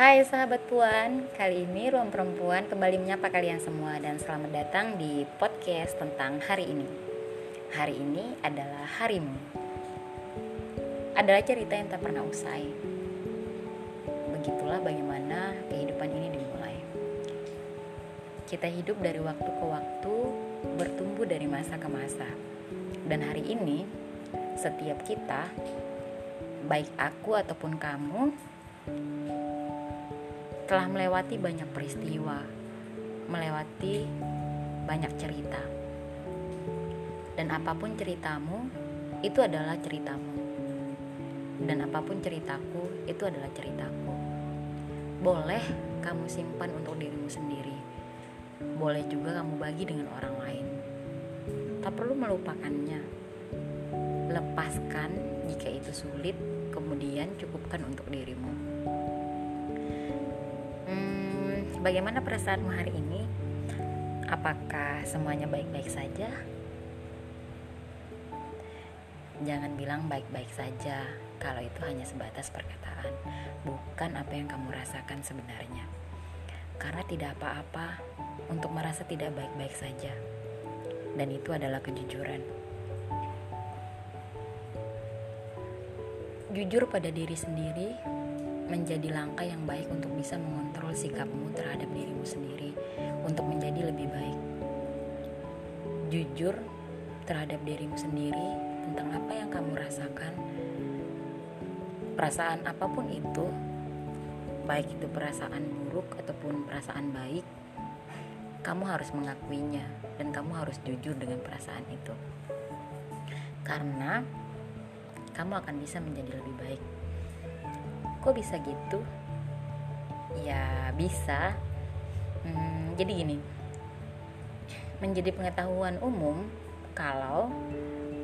Hai sahabat puan, kali ini Ruang Perempuan kembali menyapa kalian semua dan selamat datang di podcast tentang hari ini. Hari ini adalah harimu. Adalah cerita yang tak pernah usai. Begitulah bagaimana kehidupan ini dimulai. Kita hidup dari waktu ke waktu, bertumbuh dari masa ke masa. Dan hari ini, setiap kita, baik aku ataupun kamu, telah melewati banyak peristiwa, melewati banyak cerita. Dan apa pun ceritamu, itu adalah ceritamu. Dan apa pun ceritaku, itu adalah ceritaku. Boleh kamu simpan untuk dirimu sendiri. Boleh juga kamu bagi dengan orang lain. Tak perlu melupakannya. Lepaskan jika itu sulit, kemudian cukupkan untuk dirimu bagaimana perasaanmu hari ini? Apakah semuanya baik-baik saja? Jangan bilang baik-baik saja kalau itu hanya sebatas perkataan, bukan apa yang kamu rasakan sebenarnya. Karena tidak apa-apa untuk merasa tidak baik-baik saja. Dan itu adalah kejujuran. Jujur pada diri sendiri menjadi langkah yang baik untuk bisa mengontrol sikapmu terhadap dirimu sendiri untuk menjadi lebih baik. Jujur terhadap dirimu sendiri tentang apa yang kamu rasakan. Perasaan apa pun itu, baik itu perasaan buruk ataupun perasaan baik, kamu harus mengakuinya dan kamu harus jujur dengan perasaan itu. Karena kamu akan bisa menjadi lebih baik kok bisa gitu ya bisa hmm, jadi gini menjadi pengetahuan umum kalau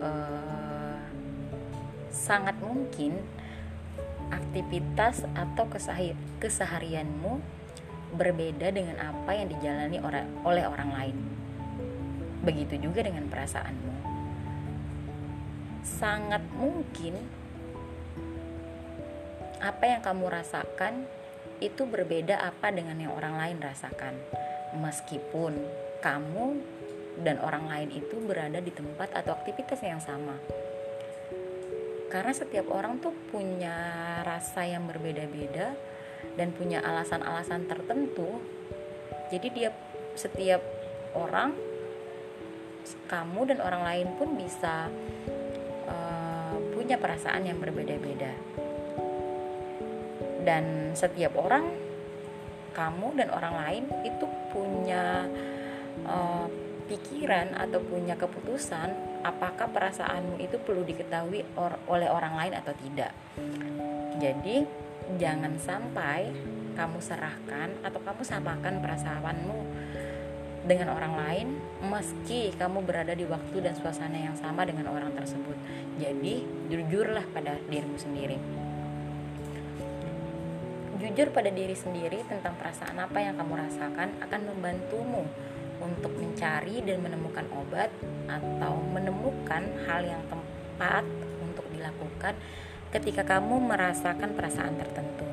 uh, sangat mungkin aktivitas atau keseharianmu berbeda dengan apa yang dijalani oleh orang lain. Begitu juga dengan perasaanmu. Sangat mungkin apa yang kamu rasakan itu berbeda apa dengan yang orang lain rasakan. Meskipun kamu dan orang lain itu berada di tempat atau aktivitas yang sama. Karena setiap orang tuh punya rasa yang berbeda-beda dan punya alasan-alasan tertentu. Jadi dia setiap orang kamu dan orang lain pun bisa uh, punya perasaan yang berbeda-beda dan setiap orang kamu dan orang lain itu punya uh, pikiran atau punya keputusan apakah perasaanmu itu perlu diketahui or oleh orang lain atau tidak. Jadi jangan sampai kamu serahkan atau kamu samakan perasaanmu dengan orang lain meski kamu berada di waktu dan suasana yang sama dengan orang tersebut. Jadi jujurlah pada dirimu sendiri jujur pada diri sendiri tentang perasaan apa yang kamu rasakan akan membantumu untuk mencari dan menemukan obat atau menemukan hal yang tepat untuk dilakukan ketika kamu merasakan perasaan tertentu.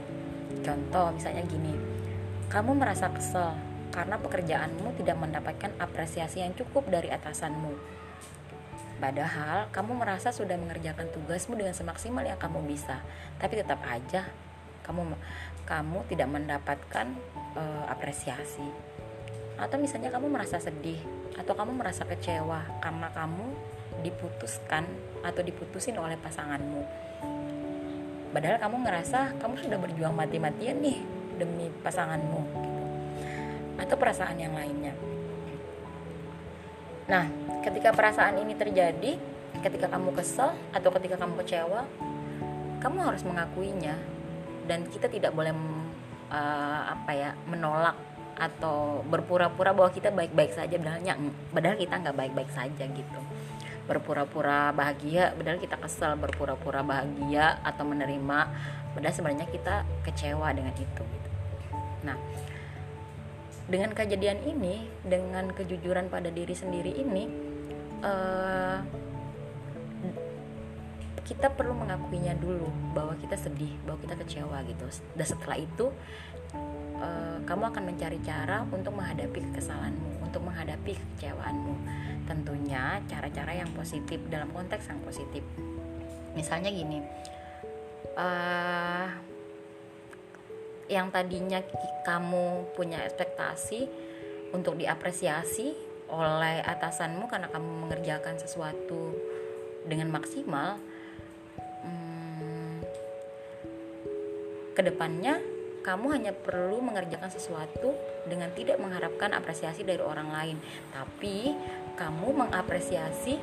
Contoh misalnya gini, kamu merasa kesel karena pekerjaanmu tidak mendapatkan apresiasi yang cukup dari atasanmu. Padahal kamu merasa sudah mengerjakan tugasmu dengan semaksimal yang kamu bisa, tapi tetap aja kamu kamu tidak mendapatkan uh, apresiasi. Atau misalnya kamu merasa sedih atau kamu merasa kecewa karena kamu diputuskan atau diputusin oleh pasanganmu. Padahal kamu ngerasa kamu sudah berjuang mati-matian nih demi pasanganmu gitu. Atau perasaan yang lainnya. Nah ketika perasaan ini terjadi ketika kamu kesel atau ketika kamu kecewa kamu harus mengakuinya dan kita tidak boleh uh, apa ya menolak atau berpura-pura bahwa kita baik-baik saja. Padahal padahal kita nggak baik-baik saja gitu. Berpura-pura bahagia padahal kita kesel. Berpura-pura bahagia atau menerima padahal sebenarnya kita kecewa dengan itu gitu. Nah dengan kejadian ini dengan kejujuran pada diri sendiri ini uh, kita perlu mengakuinya dulu bahwa kita sedih bahwa kita kecewa gitu. Dan setelah itu uh, kamu akan mencari cara untuk menghadapi kesalahanmu untuk menghadapi kekecewaanmu. Tentunya cara-cara yang positif dalam konteks yang positif. Misalnya gini uh, yang tadinya kamu punya ekspektasi untuk diapresiasi oleh atasanmu karena kamu mengerjakan sesuatu dengan maksimal ke depannya kamu hanya perlu mengerjakan sesuatu dengan tidak mengharapkan apresiasi dari orang lain. Tapi kamu mengapresiasi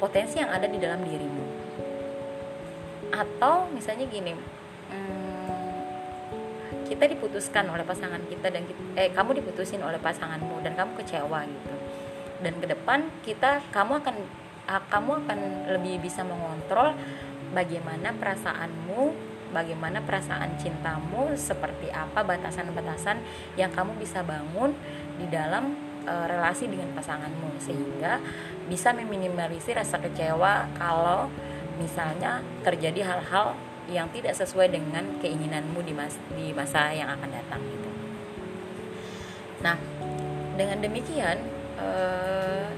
potensi yang ada di dalam dirimu. Atau misalnya gini hmm, kita diputuskan oleh pasangan kita dan kita, eh kamu diputusin oleh pasanganmu dan kamu kecewa gitu. Dan ke depan kita kamu akan kamu akan lebih bisa mengontrol bagaimana perasaanmu? Bagaimana perasaan cintamu? Seperti apa batasan-batasan yang kamu bisa bangun di dalam e, relasi dengan pasanganmu? Sehingga bisa meminimalisir rasa kecewa kalau misalnya terjadi hal-hal yang tidak sesuai dengan keinginanmu di, mas, di masa yang akan datang gitu. Nah, dengan demikian uh,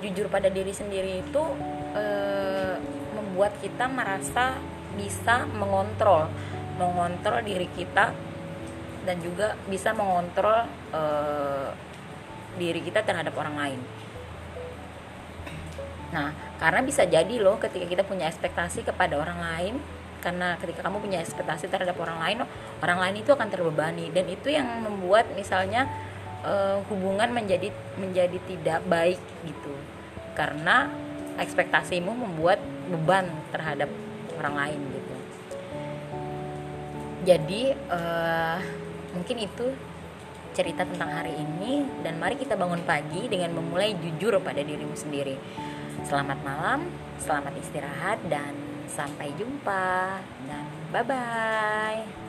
jujur pada diri sendiri itu uh, membuat kita merasa bisa mengontrol mengontrol diri kita dan juga bisa mengontrol uh, diri kita terhadap orang lain. Nah, karena bisa jadi loh ketika kita punya ekspektasi kepada orang lain, karena ketika kamu punya ekspektasi terhadap orang lain, orang lain itu akan terbebani dan itu yang membuat misalnya uh, hubungan menjadi menjadi tidak baik gitu karena ekspektasimu membuat beban terhadap orang lain gitu. Jadi uh, mungkin itu cerita tentang hari ini dan mari kita bangun pagi dengan memulai jujur pada dirimu sendiri. Selamat malam selamat istirahat dan sampai jumpa. Dan bye bye